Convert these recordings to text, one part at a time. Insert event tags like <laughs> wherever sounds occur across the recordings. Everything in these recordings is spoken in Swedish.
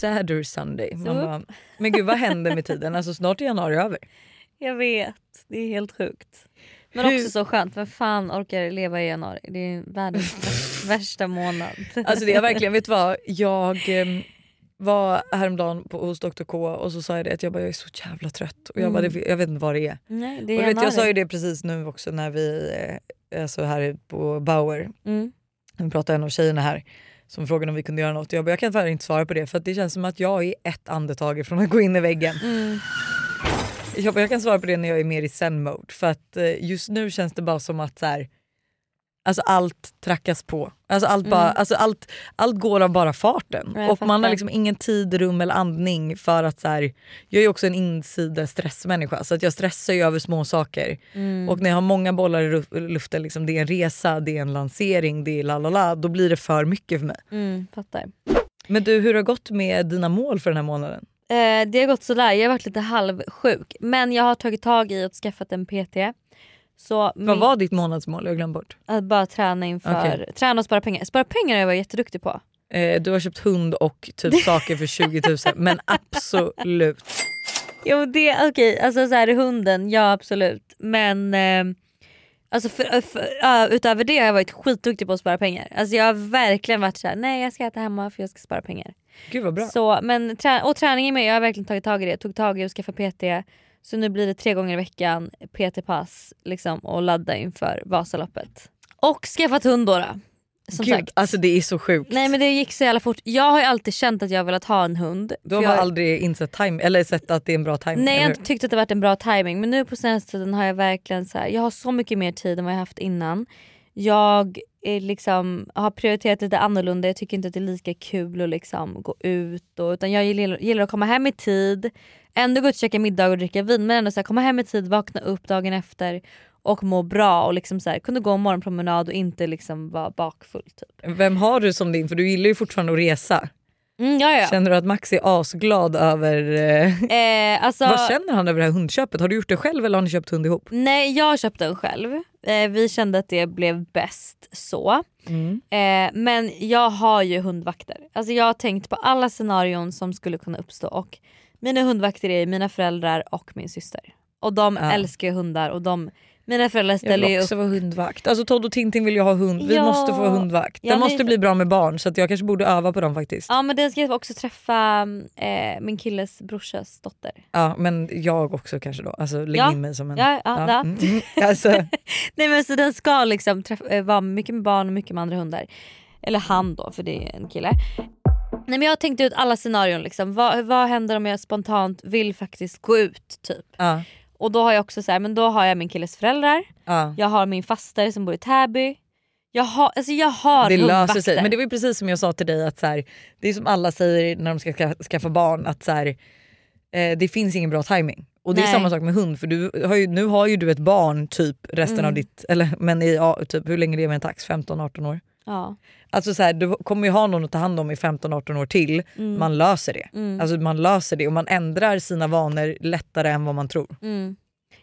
Saturday, Sunday. Man Så. bara, men gud vad händer med tiden? Alltså snart är januari över. Jag vet, det är helt sjukt. Men Hur- också så skönt, vem fan orkar leva i januari? Det är världens vär- <laughs> värsta månad. Alltså det är verkligen, vet du vad? Jag em, var häromdagen på, hos Dr K och så sa jag det att jag, bara, jag är så jävla trött. Och jag, bara, det, jag vet inte vad det är. Nej, det Och är vet, jag sa ju det precis nu också när vi, eh, alltså här på Bauer, Mm. vi pratade en av tjejerna här som frågade om vi kunde göra något. Jag, bara, jag kan tyvärr inte svara på det för det känns som att jag är ett andetag ifrån att gå in i väggen. Mm. Jag, bara, jag kan svara på det när jag är mer i zen-mode för att eh, just nu känns det bara som att så här, alltså allt trackas på. Alltså allt, bara, alltså allt, allt går av bara farten. Mm. Ja, och man har liksom ingen tid, rum eller andning för att så här, jag är också en insida stressmänniska så att jag stressar ju över små saker. Mm. Och när jag har många bollar i luften, liksom, det är en resa, det är en lansering, det är la la la, då blir det för mycket för mig. Mm, fattar. Men du, hur har det gått med dina mål för den här månaden? Eh, det har gått sådär, jag har varit lite halvsjuk. Men jag har tagit tag i och skaffat en PT. Så Vad min- var ditt månadsmål? Jag glömt bort. Att bara träna inför, Okej. träna och spara pengar. Spara pengar har jag varit jätteduktig på. Eh, du har köpt hund och typ <laughs> saker för 20 000 men absolut. Jo det, okej alltså så här, hunden, ja absolut. Men eh, alltså för, för, ja, utöver det har jag varit skitduktig på att spara pengar. Alltså jag har verkligen varit såhär, nej jag ska äta hemma för jag ska spara pengar. Gud vad bra. Så, men trä, och träningen med, jag har verkligen tagit tag i det. Tog tag i att skaffa PT. Så nu blir det tre gånger i veckan PT-pass liksom, och ladda inför Vasaloppet. Och skaffat hund då. då som Gud, sagt. alltså det är så sjukt. Nej men det gick så jävla fort. Jag har alltid känt att jag velat ha en hund. du har jag, aldrig insett time, eller sett att det är en bra timing? Nej jag har inte tyckt att det varit en bra timing men nu på senaste tiden har jag verkligen så här, jag har så mycket mer tid än vad jag haft innan. Jag är liksom, har prioriterat lite annorlunda, jag tycker inte att det är lika kul att liksom gå ut. Och, utan jag gillar, gillar att komma hem i tid, ändå gå ut och käka middag och dricka vin men ändå så här, komma hem i tid, vakna upp dagen efter och må bra och liksom så här, kunna gå en morgonpromenad och inte liksom vara bakfull. Typ. Vem har du som din, för du gillar ju fortfarande att resa. Mm, ja, ja. Känner du att Max är asglad över... Eh, <laughs> Eh, alltså, vad känner han över det här hundköpet? Har du gjort det själv eller har ni köpt hund ihop? Nej jag köpte den själv. Eh, vi kände att det blev bäst så. Mm. Eh, men jag har ju hundvakter. Alltså jag har tänkt på alla scenarion som skulle kunna uppstå och mina hundvakter är mina föräldrar och min syster. Och de Ja. älskar hundar och de, mina föräldrar Jag ställer vill ju upp. också vara hundvakt. Alltså Todd och Tintin vill ju ha hund, vi Ja. måste få vara hundvakt. Ja, Den måste bli bra med barn så jag kanske borde öva på dem faktiskt. Ja, Ja men den ska också träffa eh, min killes brorsas dotter. men jag också kanske då. Alltså lägg Ja. in mig som en... Ja, ja, ja. mm, mm. Alltså, <laughs> Nej men så den ska liksom träffa, eh, vara mycket med barn och mycket med andra hundar. Eller han då för det är en kille. Nej men jag har tänkt ut alla scenarion liksom. Vad, vad händer om jag spontant vill faktiskt gå ut typ? ja, Och då har jag också så här, men då har jag min killes föräldrar, ja. jag har min faster som bor i Täby. Jag har, alltså jag har Det löser sig. Men det var precis som jag sa till dig att så här, det är som alla säger när de ska ska- skaffa barn att så här, eh, det finns ingen bra timing. Och det är Nej. samma sak med hund för du har ju, nu har ju du ett barn typ resten Mm. av ditt, eller men i ja, typ hur länge lever en tax? 15-18 år? Ja. Alltså så här, du kommer ju ha någon att ta hand om i 15-18 år till. Mm. Man löser det. Mm. Alltså man löser det och man ändrar sina vanor lättare än vad man tror. Mm.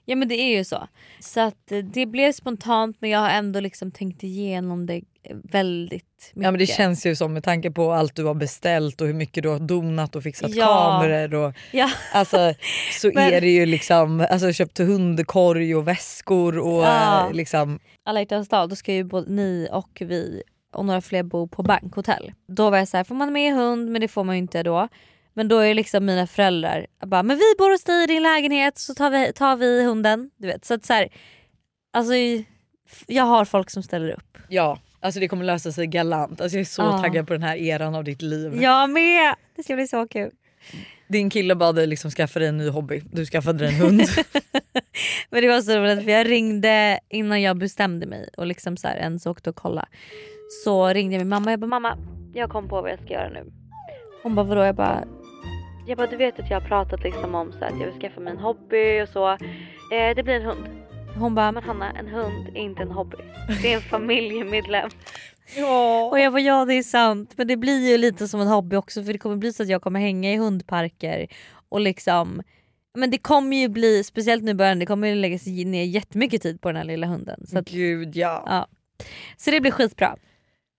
Ja men det är ju så. Så att eh, det blev spontant men jag har ändå liksom tänkt igenom det väldigt mycket. Ja men det känns ju som med tanke på allt du har beställt och hur mycket du har donat och fixat Ja. kameror och Ja. alltså, så <laughs> Men- är det ju liksom, alltså köpt hundkorg och väskor och Ja. eh, liksom alla hjärtans dag, då ska ju både ni och vi och några fler bo på bankhotell. Då var jag så här, får man med hund? Men det får man ju inte då. Men då är liksom mina föräldrar bara, men vi bor hos dig i din lägenhet så tar vi, tar vi hunden. Du vet. Så att så här, alltså, jag har folk som ställer upp. ja, alltså det kommer lösa sig galant. Alltså jag är så Ja. taggad på den här eran av ditt liv. Jag med! Det ska bli så kul. Din kille bad dig liksom skaffa dig en ny hobby, du skaffade dig en hund. <laughs> Men det var så roligt för jag ringde innan jag bestämde mig och liksom så här, ens åkte och kolla. Så ringde jag min mamma och jag bara mamma jag kom på vad jag ska göra nu. Hon bara vadå? Jag bara Jag bara du vet att jag har pratat liksom om så att jag vill skaffa mig en hobby och så. Eh, det blir en hund. Hon bara men Hanna en hund är inte en hobby. Det är en familjemedlem. <laughs> Ja. Och jag bara ja det är sant men det blir ju lite som en hobby också för det kommer bli så att jag kommer hänga i hundparker och liksom men det kommer ju bli, speciellt nu i början, det kommer ju läggas ner jättemycket tid på den här lilla hunden. Så, att, Gud ja. ja. så det blir skitbra.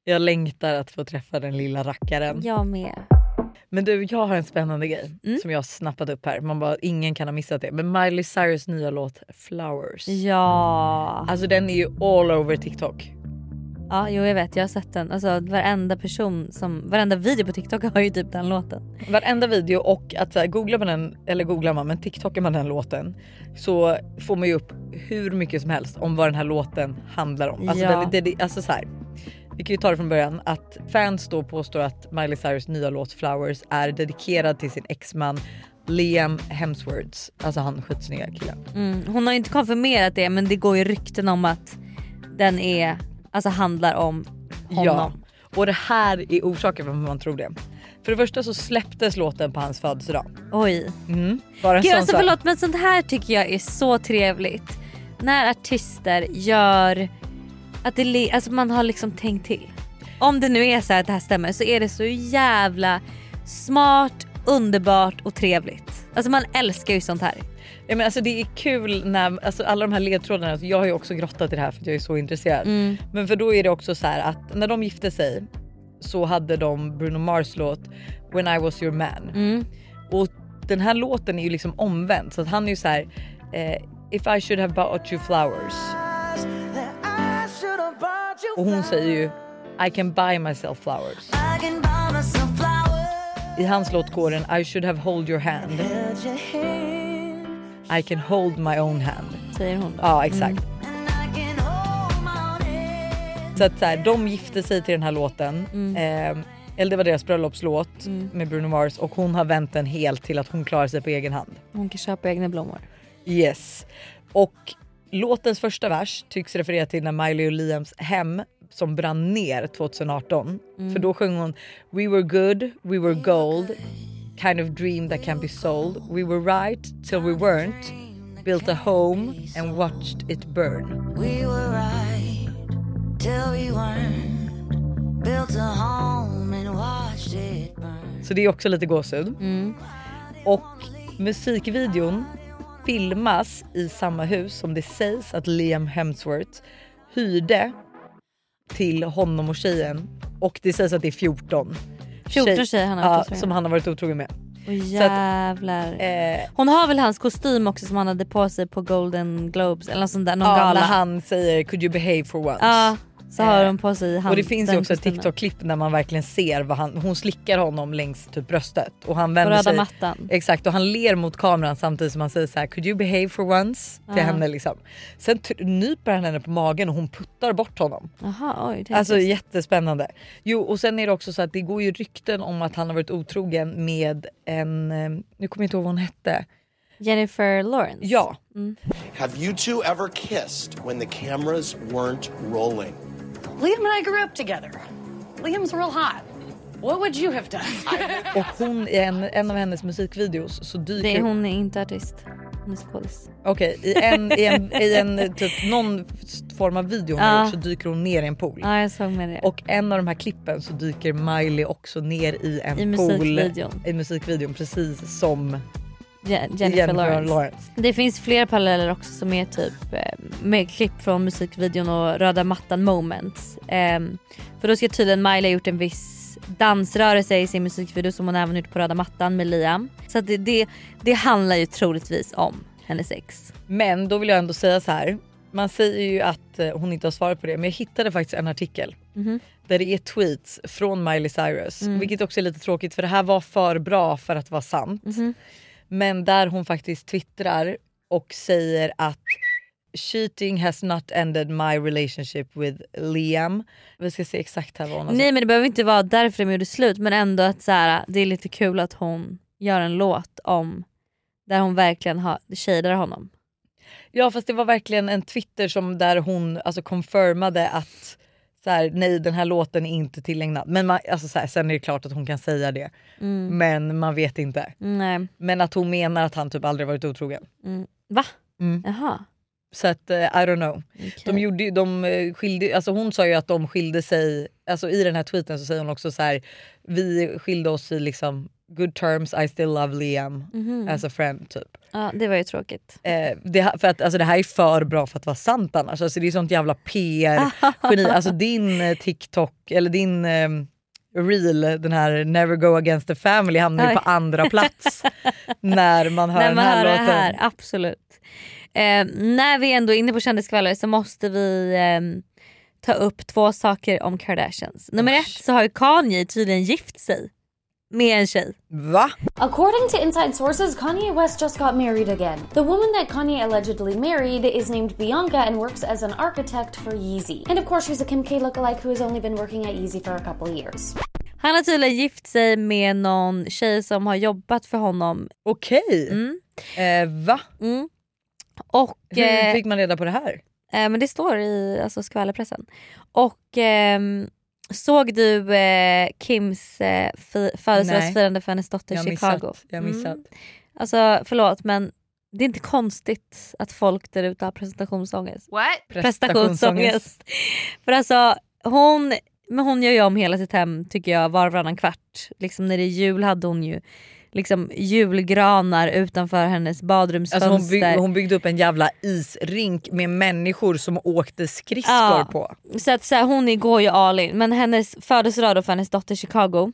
Jag längtar att få träffa den lilla rackaren. Jag med. Men du jag har en spännande grej Mm. som jag har snappat upp här. Man bara, ingen kan ha missat det. Men Miley Cyrus nya låt Flowers. Ja. Alltså den är ju all over TikTok. ja jo jag vet jag har sett den. Alltså varenda person som, varenda video på TikTok har ju typ den låten. Varenda video och att så här, googlar man den, eller googlar man men TikTokar man den låten så får man ju upp hur mycket som helst om vad den här låten handlar om. Alltså, Ja. den, det, alltså så här, vi kan ju ta det från början att fans då påstår att Miley Cyrus nya låt Flowers är dedikerad till sin exman Liam Hemsworth, alltså han skitsnygga killen. Mm. Hon har inte konfirmerat det men det går ju rykten om att den är, alltså handlar om honom. Ja, och det här är orsaken varför man tror det. För det första så släpptes låten på hans födelsedag. Oj. Mm. Bara en Gud sån alltså sak. förlåt men sånt här tycker jag är så trevligt. När artister gör att det, alltså man har liksom tänkt till. Om det nu är så här att det här stämmer så är det så jävla smart, underbart och trevligt. Alltså man älskar ju sånt här. Ja, men alltså det är kul när alltså alla de här ledtrådarna, alltså jag har ju också grottat i det här för att jag är så intresserad. Mm. Men för då är det också så här att när de gifte sig så hade de Bruno Mars låt When I was your man. Mm. Och den här låten är ju liksom omvänd så att han är ju så här eh, If I should have bought you flowers. Och hon säger ju I can buy myself flowers. I hans låt går den I should have hold your hand. I can hold my own hand. Säger hon då. Ja exakt. Så att så här, de gifte sig till den här låten. Eh, eller det var deras bröllopslåt med Bruno Mars och hon har vänt den helt till att hon klarar sig på egen hand. Hon kan köpa egna blommor. Yes. Och låtens första vers tycks referera till när Miley och Liams hem som brann ner 2018. För då sjöng hon We were good, we were gold, kind of dream that can be sold. We were right till we weren't, built a home and watched it burn. We were right till we weren't. Built a home and watched it burn. Så det är också lite gåshud. Och musikvideon filmas i samma hus som det sägs att Liam Hemsworth hyrde till honom och tjejen. Och det sägs att det är 14. 14 tjejer han har varit ja, som han har varit otrogen med. Åh jävlar. Eh, Hon har väl hans kostym också som han hade på sig på Golden Globes eller något sånt där, någon ja, gala. när han säger could you behave for once. Ja, så har Eh, hon på sig han, och det finns ju också ett. TikTok-klipp när man verkligen ser vad han, hon slickar honom längs typ bröstet och han På vänder röda sig mattan. Exakt och han ler mot kameran samtidigt som han säger så här: could you behave for once till Ja. henne liksom. Sen nyper han henne på magen och hon puttar bort honom. Jaha oj. Det är Alltså trist. jättespännande. Jo och sen är det också så att det går ju rykten om att han har varit otrogen med en, eh, nu kommer jag inte ihåg vad hon hette. Jennifer Lawrence. Ja, Have you two ever kissed when the cameras weren't rolling? Liam and I grew up together. Liam's real hot. What would you have done? <laughs> och hon i en, en av hennes musikvideos så dyker är, hon är inte artist. Hon är skådis. Okej i en, i en, i en typ någon form av video hon Ja. gjort så dyker hon ner i en pool. Ja jag såg med det. Och en av de här klippen så dyker Miley också ner i en I pool musikvideon. i musikvideon precis som Jennifer, Jennifer, Lawrence. Lawrence. Det finns fler paralleller också som är typ eh, med klipp från musikvideon och röda mattan moments. Ehm, för då ska tydligen Miley ha gjort en viss dansrörelse i sin musikvideo som hon även gjort på röda mattan med Liam. Så det, det, det handlar ju troligtvis om hennes ex. Men då vill jag ändå säga så här. Man säger ju att eh, hon inte har svarat på det men jag hittade faktiskt en artikel Mhm. där det är tweets från Miley Cyrus Mm. vilket också är lite tråkigt för det här var för bra för att vara sant. Mhm. Men där hon faktiskt twittrar och säger att cheating has not ended my relationship with Liam. Vi ska se exakt här vad hon har sagt. Nej men det behöver inte vara därför de gjorde slut men ändå att så här, det är lite kul att hon gör en låt om där hon verkligen har shadar honom. Ja fast det var verkligen en Twitter som där hon alltså confirmade att så här, nej den här låten är inte tillägnad. Men man, alltså, så här, sen är det klart att hon kan säga det. Mm. Men man vet inte. Nej. Men att hon menar att han typ aldrig varit otrogen. Mm. Va? Mm. Jaha. Så att eh, I don't know. okej. De gjorde, de eh, skilde, alltså hon sa ju att de skilde sig, alltså i den här tweeten så säger hon också så här. vi skilde oss i liksom good terms, I still love Liam Mhm. as a friend typ. Ja, det var ju tråkigt. Eh, det, för att, alltså, det här är för bra för att vara sant annars. Alltså, det är sånt jävla PR-geni. <laughs> alltså din eh, TikTok eller din eh, reel, den här never go against the family hamnar ju på andra plats <laughs> när man hör När den man här hör låten. här, absolut. Eh, när vi ändå är inne på kändiskvaller så måste vi ehm, ta upp två saker om Kardashians. Nummer Oj. ett så har ju Kanye tydligen gift sig med en tjej. Va? According to inside sources, Kanye West just got married again. The woman that Kanye allegedly married is named Bianca and works as an architect for Yeezy. And of course, she's a Kim K lookalike who has only been working at Yeezy for a couple years. Han har tydligen gift sig med någon tjej som har jobbat för honom. Okej. Mm. Eh, va? Mm. Och, Hur eh, fick man reda på det här? eh, men det står i alltså, skvallerpressen. Och ehm, såg du eh, Kims eh, fi- födelsedagsfirande för hennes dotter i Chicago? missat. Jag har missat. Mm. Alltså förlåt men det är inte konstigt att folk där ute har presentationsångest. Prestationsångest. Prestationsångest. För alltså hon, men hon gör ju om hela sitt hem tycker jag var och varannan kvart. Liksom när det är jul hade hon ju liksom julgranar utanför hennes badrumsfönster. Alltså hon, bygg, hon byggde upp en jävla isrink med människor som åkte skridskor Ja. på. Så att så här, hon går ju all in. Men hennes födelsedag då för hennes dotter Chicago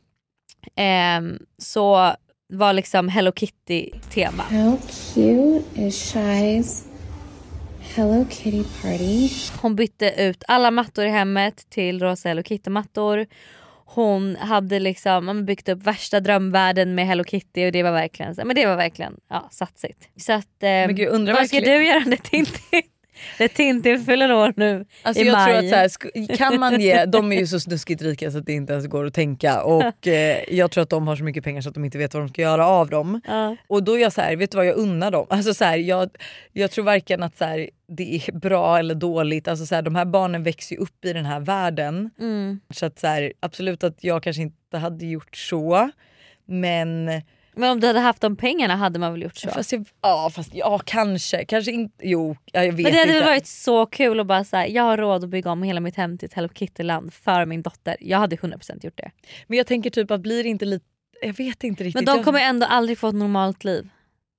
ehm, så var liksom Hello Kitty tema. How cute is Shy's Hello Kitty party? Hon bytte ut alla mattor i hemmet till rosa Hello Kitty mattor. Hon hade liksom byggt upp värsta drömvärlden med Hello Kitty och det var verkligen, men det var verkligen ja, satsigt. Så att, eh, gud, vad ska verkligen- du göra när Tintin, när Tintin fyller år nu Alltså i jag maj? tror att så här, sk- kan man ge, de är ju så snuskigt rika så att det inte ens går att tänka och <laughs> eh, jag tror att de har så mycket pengar så att de inte vet vad de ska göra av dem. Ja. Och då är jag så här, vet du vad jag unnar dem? Alltså så här, jag, jag tror varken att så här, det är bra eller dåligt. Alltså så här, de här barnen växer ju upp i den här världen. Mm. Så att så här, absolut att jag kanske inte hade gjort så. Men Men om du hade haft de pengarna hade man väl gjort så? fast, jag, ja, fast ja kanske, kanske inte. Jo jag vet Men det hade inte. varit så kul att bara säga jag har råd att bygga om hela mitt hem till ett Hello Kitty-land för min dotter. Jag hade 100% gjort det. Men jag tänker typ att blir det inte lite, jag vet inte riktigt. Men de jag, kommer ändå aldrig få ett normalt liv.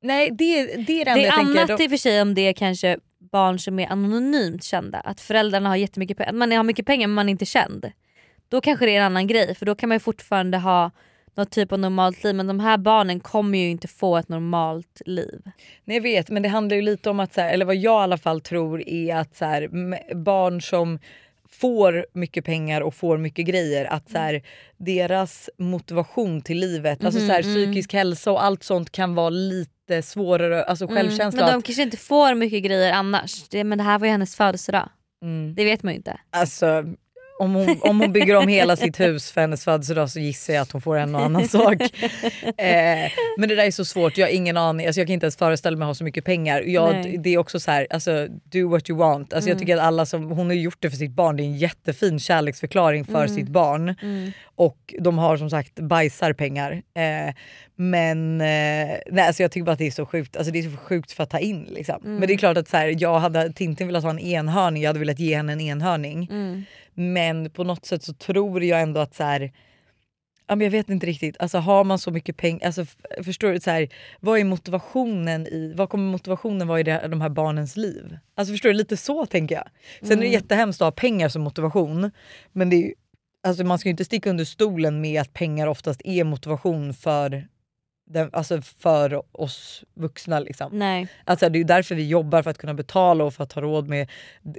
Nej det, det är det enda Det är jag annat tänker. De, i och för sig om det är kanske barn som är anonymt kända. Att föräldrarna har jättemycket pengar, man har mycket pengar men man är inte känd. Då kanske det är en annan grej för då kan man ju fortfarande ha något typ av normalt liv men de här barnen kommer ju inte få ett normalt liv. nej jag vet men det handlar ju lite om att, så här, eller vad jag i alla fall tror är att så här, barn som får mycket pengar och får mycket grejer att så här, deras motivation till livet, alltså så här, Mhm, mm. psykisk hälsa och allt sånt kan vara lite svårare, alltså självkänsla. Mm. Men de kanske inte får mycket grejer annars. Det, men det här var ju hennes födelsedag. mm. Det vet man ju inte. Alltså om hon, om hon bygger om hela sitt hus för hennes födelsedag så gissar jag att hon får en och annan sak. Eh, men det där är så svårt, jag har ingen aning. Alltså jag kan inte ens föreställa mig att ha så mycket pengar. Jag, det är också så här, alltså, do what you want. Alltså jag tycker att alla som, hon har gjort det för sitt barn, det är en jättefin kärleksförklaring för sitt barn. Och de har som sagt bajsar pengar. Eh, men eh, nej, alltså jag tycker bara att det är så sjukt, alltså det är så sjukt för att ta in. Liksom. Men det är klart att så här, jag hade Tintin velat ha en enhörning, jag hade velat ge henne en enhörning. Men på något sätt så tror jag ändå att så här, ja, men jag vet inte riktigt, alltså har man så mycket pengar, alltså, förstår du, så här, vad är motivationen i, vad kommer motivationen vara i det, de här barnens liv? Alltså förstår du, lite så tänker jag. Sen är det jättehemskt att ha pengar som motivation men det är, alltså, man ska ju inte sticka under stolen med att pengar oftast är motivation för den, alltså för oss vuxna. Liksom. Nej. Alltså, det är därför vi jobbar, för att kunna betala och för att ha råd med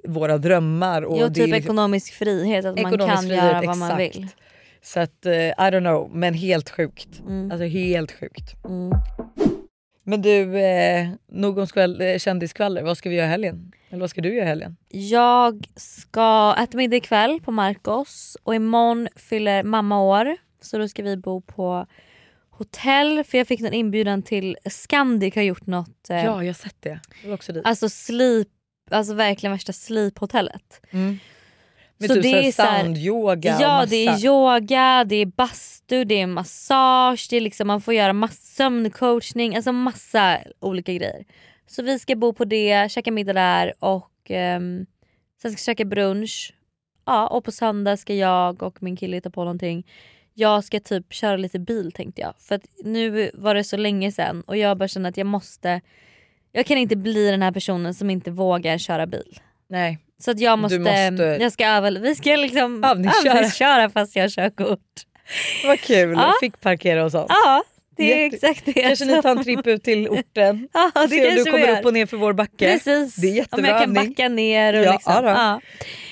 våra drömmar. Och Jo, typ liksom- ekonomisk frihet, att man Ekonomisk kan frihet, göra vad man exakt. vill. Så att, eh, I don't know, men helt sjukt. Mm. Alltså helt sjukt. Mm. Men du, eh, nog om skväll, eh, kändiskvaller, vad ska vi göra i helgen? Eller vad ska du göra i helgen? Jag ska äta middag ikväll på Marcos och imorgon fyller mamma år. Så då ska vi bo på hotell för jag fick en inbjudan till Scandic har gjort något. Eh, Ja, jag har sett det. Jag också dit. Alltså sleep, alltså verkligen värsta sleephotellet. Mm. Med typ så här så här- soundyoga Ja det är yoga, det är bastu, det är massage, det är liksom, man får göra sömncoachning, alltså massa olika grejer. Så vi ska bo på det, käka middag där och ehm, sen ska vi käka brunch. Ja, och på söndag ska jag och min kille hitta på någonting. Jag ska typ köra lite bil tänkte jag. För att nu var det så länge sedan och jag bara känner att jag måste... Jag kan inte bli den här personen som inte vågar köra bil. Nej. Så att jag måste, måste- jag ska öva, vi ska liksom Övningsköra. övningsköra fast jag har körkort. Vad kul, Ja. fick parkera och sånt. Ja det är Jätte- exakt det. Kanske ni tar en tripp ut till orten. <laughs> Ja, det Se om du kommer upp och ner för vår backe. Precis. Det är Om jättebra jag kan backa ner och Ja, liksom. Ja.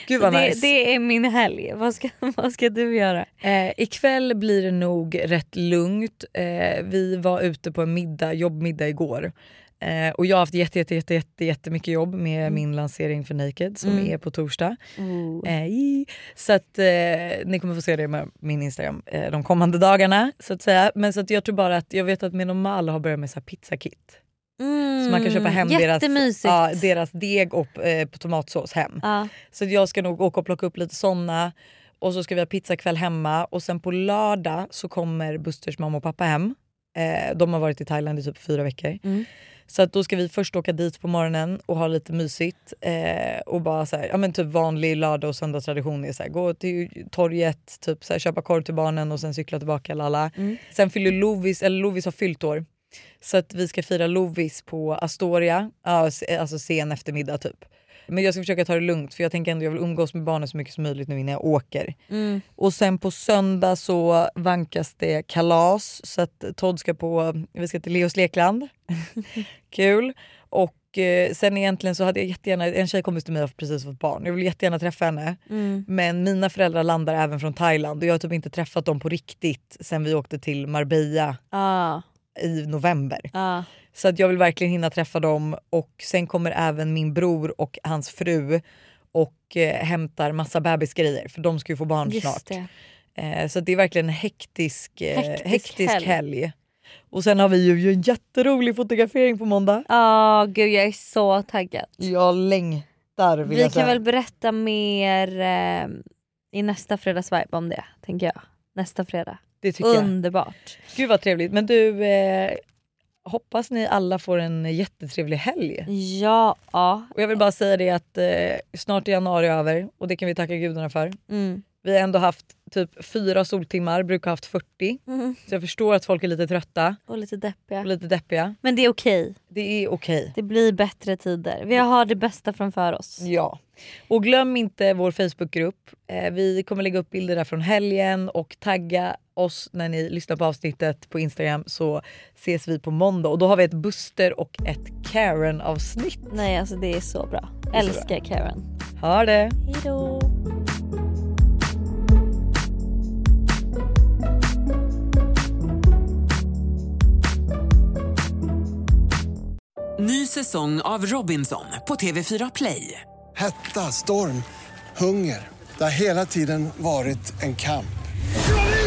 Gud vad det, nice. det är min helg. Vad ska, <laughs> vad ska du göra? Eh, ikväll blir det nog rätt lugnt. Eh, vi var ute på en middag, jobbmiddag igår. Eh, och jag har haft jätte, jätte, jätte, jätte, jättemycket jobb med min lansering för Naked som Mm. är på torsdag. I- så att eh, ni kommer få se det med min Instagram eh, de kommande dagarna. Så att säga. Men så att jag tror bara att jag vet att Menomal har börjat med så här pizzakit. Så man kan köpa hem deras, Mm, ja, deras deg och eh, på tomatsås hem. Ja. Så jag ska nog åka och plocka upp lite såna och så ska vi ha pizzakväll hemma och sen på lördag så kommer Busters mamma och pappa hem. Eh, de har varit i Thailand i typ fyra veckor. Mm. Så att då ska vi först åka dit på morgonen och ha lite mysigt. Eh, och bara så här, ja men typ vanlig lördag och söndagstradition är så här, gå till torget, typ så här, köpa korv till barnen och sen cykla tillbaka. Lala. Mm. Sen fyller Lovis, eller Lovis har fyllt år. Så att vi ska fira Lovis på Astoria, alltså sen eftermiddag typ. Men jag ska försöka ta det lugnt för jag tänker ändå jag vill umgås med barnen så mycket som möjligt nu innan jag åker. Mm. Och sen på söndag så vankas det kalas så att Todd ska på, vi ska till Leos lekland. <laughs> Kul. Och eh, sen egentligen så hade jag jättegärna, en tjejkompis till mig har precis fått barn. Jag vill jättegärna träffa henne. Mm. Men mina föräldrar landar även från Thailand och jag har typ inte träffat dem på riktigt sen vi åkte till Marbella Ja. I november. Ja. Så att jag vill verkligen hinna träffa dem och sen kommer även min bror och hans fru och eh, hämtar massa bebisgrejer för de ska ju få barn Just snart. Eh, så det är verkligen en hektisk, eh, Hektisk hektisk, helg. helg. Och sen har vi ju en jätterolig fotografering på måndag. Ja gud jag är så taggad. Jag längtar Vi jag kan säga. väl berätta mer eh, i nästa fredagsvibe om det tänker jag. Nästa fredag. Det tycker jag. Underbart. Gud vad trevligt. Men du, eh, hoppas ni alla får en jättetrevlig helg. Ja. ja. Och jag vill bara säga det att eh, snart är januari över och det kan vi tacka gudarna för. Mm. Vi har ändå haft typ fyra soltimmar, brukar ha haft 40. Mm. Så jag förstår att folk är lite trötta Och lite deppiga. och lite deppiga. Men det är okej. Det är okej. Det blir bättre tider. Vi har det bästa framför oss. Ja. Och glöm inte vår Facebookgrupp. Eh, vi kommer lägga upp bilder där från helgen och tagga oss när ni lyssnar på avsnittet på Instagram så ses vi på måndag. Och då har vi ett Buster och ett Karen avsnitt. Nej alltså det är så bra. är så Älskar Karen. Ha det! Hejdå. Ny säsong av Robinson på TV4 Play. Hetta, storm, hunger. Det har hela tiden varit en kamp.